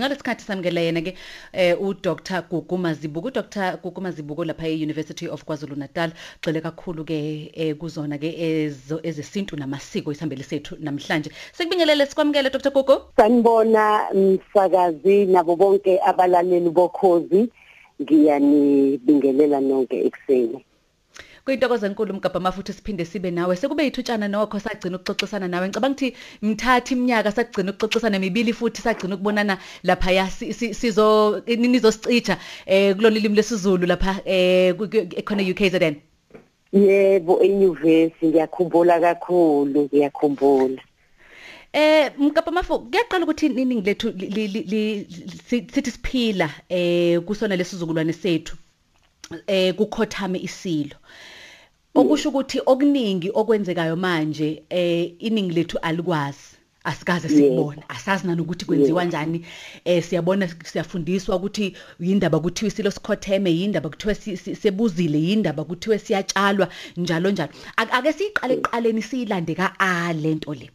ngalesikhathi samukela yena ke eh uDr Gugu Mazibuko uDr Gugu Mazibuko lapha eUniversity of KwaZulu Natal gxile kakhulu ke eh, kuzona ke ezo ezesintu namasiko isihambele sethu namhlanje. Sekubingelele sikwamukele Dr Gugu sanibona msakazi nabo bonke abalaleli bokhozi. Ngiyanibingelela nonke ekseni kuyintokozo enkulu mgabha mafuthi siphinde sibe nawe. Sekube yithutshana nokho sagcina ukuxoxisana nawe. Ngicabanga ukuthi mthatha iminyaka sagcina ukuxoxisana mibili futhi sagcina ukubonana lapha ya si- si- sizo nizosicitha eh kulolu limi lesizulu lapha eh ku- ku- khona UKZN yebo enyuvesi ngiyakhumbula kakhulu ngiyakhumbula. Eh mgabha mafu kuyaqala ukuthi iningi lethu li- li- li- li- si- sithi siphila eh kusona lesizukulwane sethu eh kukhothame isilo. Okusho ukuthi okuningi okwenzekayo manje eh iningi lethu alikwazi. Asikaze sikubona asazi nanokuthi kwenziwa kanjani eh siyabona siyafundiswa ukuthi yindaba kuthiwa isilo sikhotheme yindaba kuthiwa sebuzile yindaba kuthiwa siyatshalwa njalo njalo. Ake- ake siqale eqaleni siyilande ka a lento le.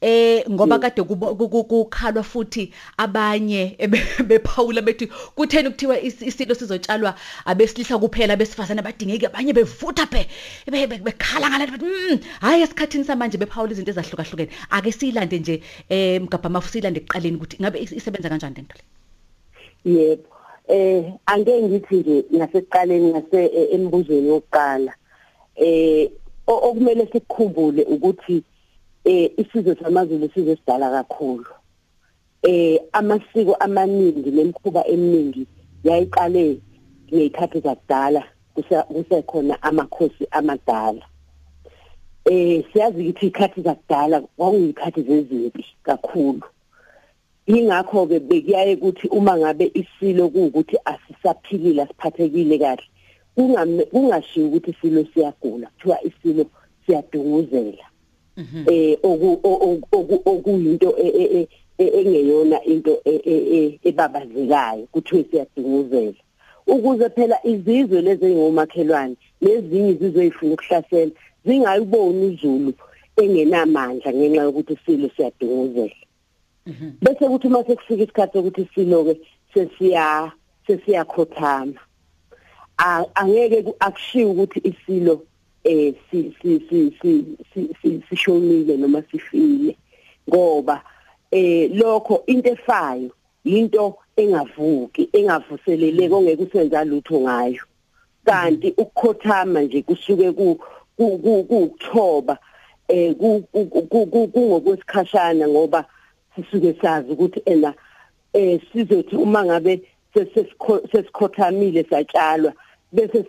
Eh ngoba kade kubo- ku- ku- kukhalwa futhi abanye ebe- bephawula bethi kutheni kuthiwa is- isilo sizotshalwa? Abesilisa kuphela besifazana badingeki abanye bevutha phe be- be- bekhala ngala bathi "Mm, hayi esikhathini samanje bephawula izinto ezahlukahlukene. Ake siyilande nje eh mgabha mafu siyilande ekuqaleni ukuthi ngabe is- isebenza kanjani lento le? Yebo. Eh ake ngithi nje ngasekuqaleni ngase eh, embuzweni wokuqala eh o- okumele sikukhumbule ukuthi eh isizwe samaZulu sizwe sidala kakhulu. Eh amasiko amaningi nemkhuba eminingi yayiqale ngezikhathi zakudala kusekhona amakhosi amadala. Eh siyazi ukuthi ikhathi zakudala kwakuyikhathi zezimpi kakhulu. Ingakho ke bekuyaye ukuthi uma ngabe isilo kuukuthi asisaphilile asiphathekile kahle kungashiyo ukuthi isilo siyagula kuthiwa isilo siyadunguzela. Eh oku oku- oku- okuyinto e- e- e- engeyona into ebabazekayo kuthiwe siyadunguzela ukuze phela izizwe lezi engomakhelwane nezinye izizwe ezifuna ukuhlasela zingayiboni uZulu engenamandla ngenxa yokuthi isilo siyadunguzela bese kuthi mase kufika isikhathi sokuthi silo ke sesiya sesiyakhothama angeke ku- akushiwo ukuthi isilo eh si si si si si- si sishonile noma sifile. Ngoba eh lokho into efayo into engavuki engavuseleleki ongeke usenza lutho ngayo. Kanti ukukhothama nje kusuke ku ku- ku- kukuthoba eh ku- ku- ku- ku- kungokwesikhashana ngoba sisuke sazi ukuthi ena eh sizothi uma ngabe sesikho- sesikhothamile satshalwa bese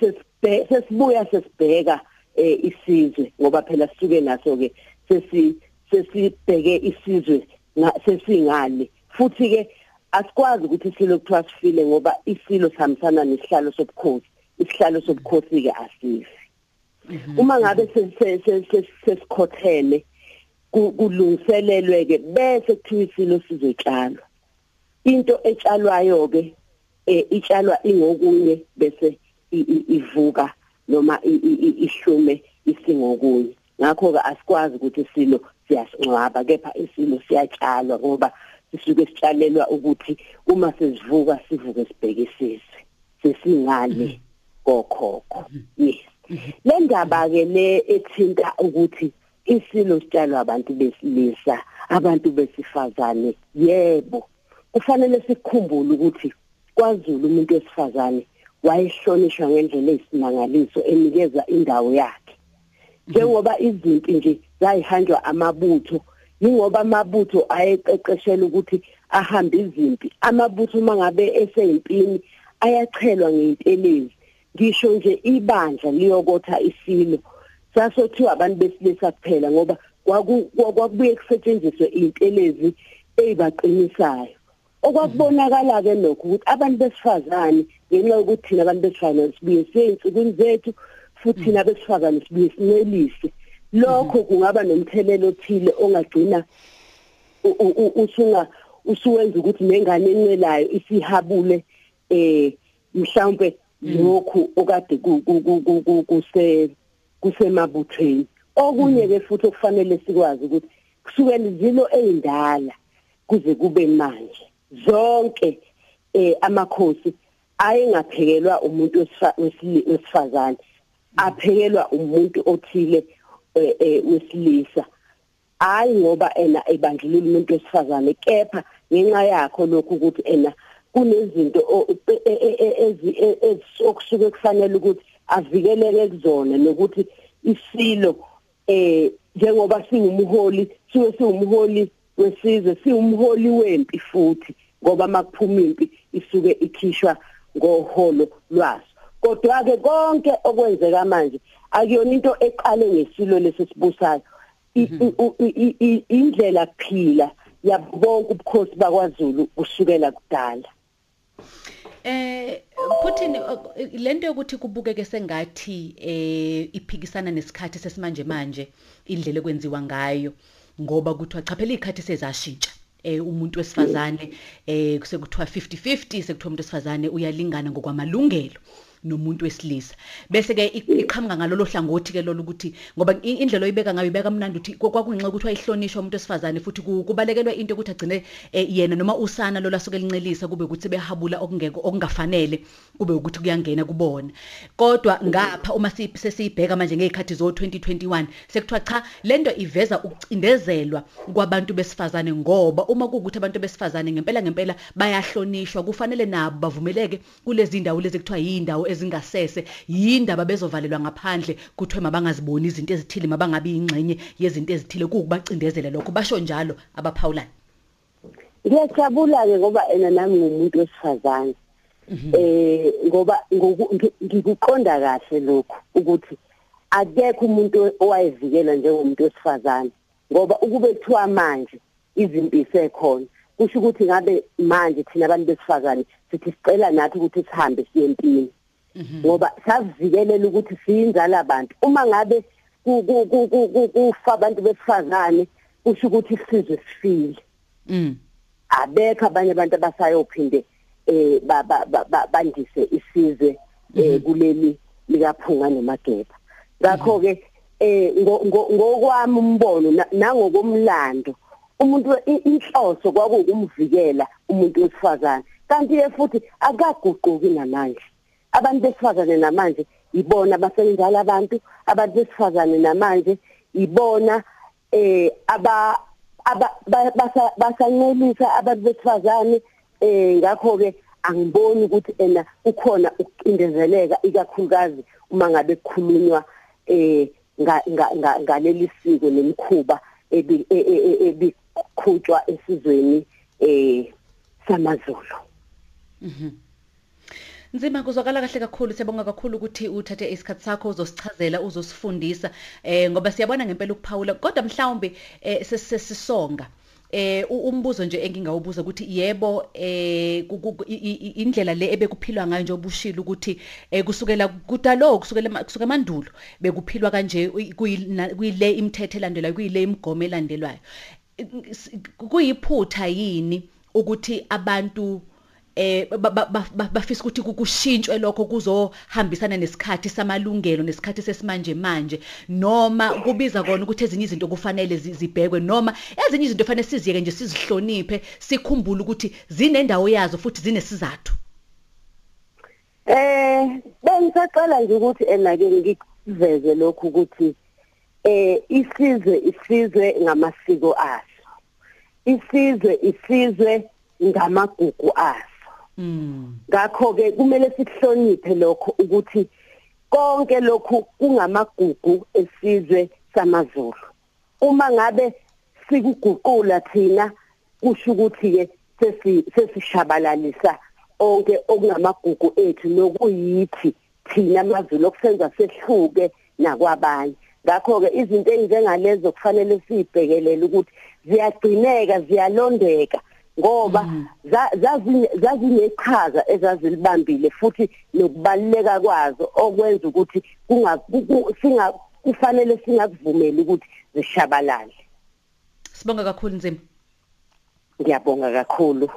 sesibuya sesibheka isizwe ngoba phela sisuke naso ke sesi sesibheke isizwe nga- sesingale futhi ke asikwazi ukuthi isilo kuthiwa sifile ngoba isilo sihambisana nesihlalo sobukhosi. Isihlalo sobukhosi ke asifi uma ngabe se- se- se- se- sesikhotheme ku- kulungiselelwe ke bese kuthiwa isilo sizotshalwa. Into etshalwayo ke eh itshalwa ingokunye bese ivuka noma ihlume isingokunye ngakho ke asikwazi ukuthi isilo siyasingcwaba kepha isilo siyatshalwa ngoba sisuke sitshalelwa ukuthi uma sesivuka sivuke sibheke isizwe sesingale kokhokho. Yes. Le ndaba ke le ethinta ukuthi isilo sitshalwa abantu besilisa abantu besifazane yebo. Kufanele sikukhumbule ukuthi kwaZulu umuntu wesifazane wayehlonishwa ngendlela eyisimangaliso enikeza indawo yakhe. Njengoba izinto nje zayihanjwa amabutho ingoba amabutho ayeqeqeshela ukuthi ahambe izimpi. Amabutho uma ngabe eseyimpini ayachelwa ngeintelezi ngisho nje ibandla liyokotha isilo. Sasothiwa abantu besilisa kuphela ngoba kwaku- kwakubuye kusetshenziswe intelezi ezibaqinisayo okwakubonakala ke lokho ukuthi abantu besifazane ngenxa yokuthi thina abantu besifazane sibuye seyinsukwini zethu futhi thina besifazane sibuye sinelise. Lokho kungaba nomthelelo othile ongagcina usunga usuwenza ukuthi nengane encelayo isihabule eh mhlawumbe lokhu okade ku- ku- ku- ku- ku- kuse kusemabuthweni. Okunye ke futhi okufanele sikwazi ukuthi kusukela izilo ezindala kuze kube manje. Zonke eh amakhosi ayengaphekelwa umuntu wesifazane aphekelwa umuntu othile eh, eh, wesilisa. Hayi ngoba ena ebandlulula umuntu wesifazane kepha ngenxa yakho lokhu ukuthi ena kunezinto okusuke kufanele ukuthi avikeleke kuzona nokuthi isilo eh njengoba singumholi siwe siwumholi wesizwe siwumholi wempi futhi ngoba makuphuma impi isuke ikhishwa ngoholo lwaso. Kodwa ke konke okwenzeka manje akuyona into eqale ngesilo lesisibusayo indlela kuphila yabonke ubukhosi bakwaZulu kusukela kudala. Eh Putin lento yokuthi kubukeke sengathi eh iphikisana nesikhathi sesimanje manje indlela ekwenziwa ngayo. Ngoba kuthiwa cha phela ikhathi sezashintsha eh umuntu wesifazane eh kusekuthiwa 50 50 sekuthiwa umuntu wesifazane uyalingana ngokwamalungelo. Nomuntu wesilisa. Bese ke iqhamuka ngalolo hlangothi ke lolu ukuthi ngoba indlela oyibeka ngayo ibeka mnandi ukuthi kwakungenxa ukuthi wayihlonishwa umuntu wesifazane futhi kubalekelwa into ukuthi agcine eh, yena noma usana lo lasuke lincelisa kube ukuthi behabula okungeko okungafanele kube ukuthi kuyangena kubona. Kodwa ngapha uma sesiyibheka manje ngezikhathi zo 2021 sekuthiwa cha lento iveza ukucindezelwa kwabantu besifazane ngoba uma kuukuthi abantu besifazane ngempela ngempela bayahlonishwa kufanele nabo bavumeleke kulezi ndawo lezi kuthiwa yindawo ezingasese yindaba bezovalelwa ngaphandle kuthiwe mabangaziboni izinto ezithile mabangabi ingxenye yezinto ezithile kukubacindezela lokho basho njalo abaphawulani ngiyajabula ke ngoba ena nami ngumuntu wesifazane mhm. eh ngoba ngikuqonda kahle lokho ukuthi akekho umuntu owayevikela njengomuntu wesifazane ngoba ukube kuthiwa manje izimpi sekhona kusho ukuthi ngabe manje thina abantu besifazane sithi sicela nathi ukuthi sihambe siye empini Mhm. Ngoba savikelela ukuthi siyinzala abantu. Uma ngabe kufa abantu besifazane kusho ukuthi isizwe sifile. Mm. Abekho abanye abantu abasayophinde eh bandise isizwe eh mhm. kuleli likaphunga nomageba ngakho ke eh ngokwami umbono nangokomlando umuntu inhloso kwakukumvikela umuntu wesifazane. Kanti ke futhi akaguquki namanje abantu besifazane namanje ibona basenzala abantu abantu besifazane namanje ibona eh aba basancelisa abantu besifazane eh ngakho ke angiboni ukuthi ena ukhona ukucindezeleka ikakhulukazi uma ngabe kukhulunywa eh ngaleli siko nemikhuba ebikhutshwa esizweni eh samaZulu. Mhm. Nzima kuzwakala kahle kakhulu siyabonga kakhulu ukuthi uthathe isikhatsi sakho uzosichazela uzosifundisa eh ngoba siyabona ngempela ukuphawula. Kodwa mhlawumbe eh sesisonga. Eh umbuzo nje engingawubuza ukuthi yebo eh indlela le ebekuphilwa ngayo nje obushilo ukuthi eh kusukela kudalo kusukela kusuka emandulo bekuphilwa kanje kuyile imithetho elandelwayo kuyile imigomo elandelwayo. Kuyiphutha yini ukuthi abantu eh bafisa ukuthi kushintshwe lokho kuzohambisana nesikhathi samalungelo nesikhathi sesimanje manje. Noma kubiza kona ukuthi ezinye izinto kufanele zibhekwe noma ezinye izinto kufanele siziyeke nje sizihloniphe sikhumbule ukuthi zinendawo yazo futhi zinesizathu. Eh bengisaqala nje ukuthi enake ngikuveze lokhu ukuthi eh isizwe isizwe ngamasiko aso. Isizwe isizwe ngamagugu aso. Ngakho ke kumele sihloniphe lokho ukuthi konke lokhu kungamagugu esizwe samaZulu. Uma ngabe sikuguqula thina kusho ukuthi ke sesishabalalisa onke okungamagugu ethu nokuyithi thina amaZulu okusenza sehluke nakwabanye. Ngakho ke izinto ezinjengalezo kufanele sibhekelele ukuthi ziyagcineka ziyalondeka. Ngoba mm. zazinechaza ezazilibambile futhi nokubaluleka kwazo okwenza ukuthi singa kufanele singakuvumeli ukuthi zishabalale. Sibonga kakhulu Nzima. Ngiyabonga kakhulu.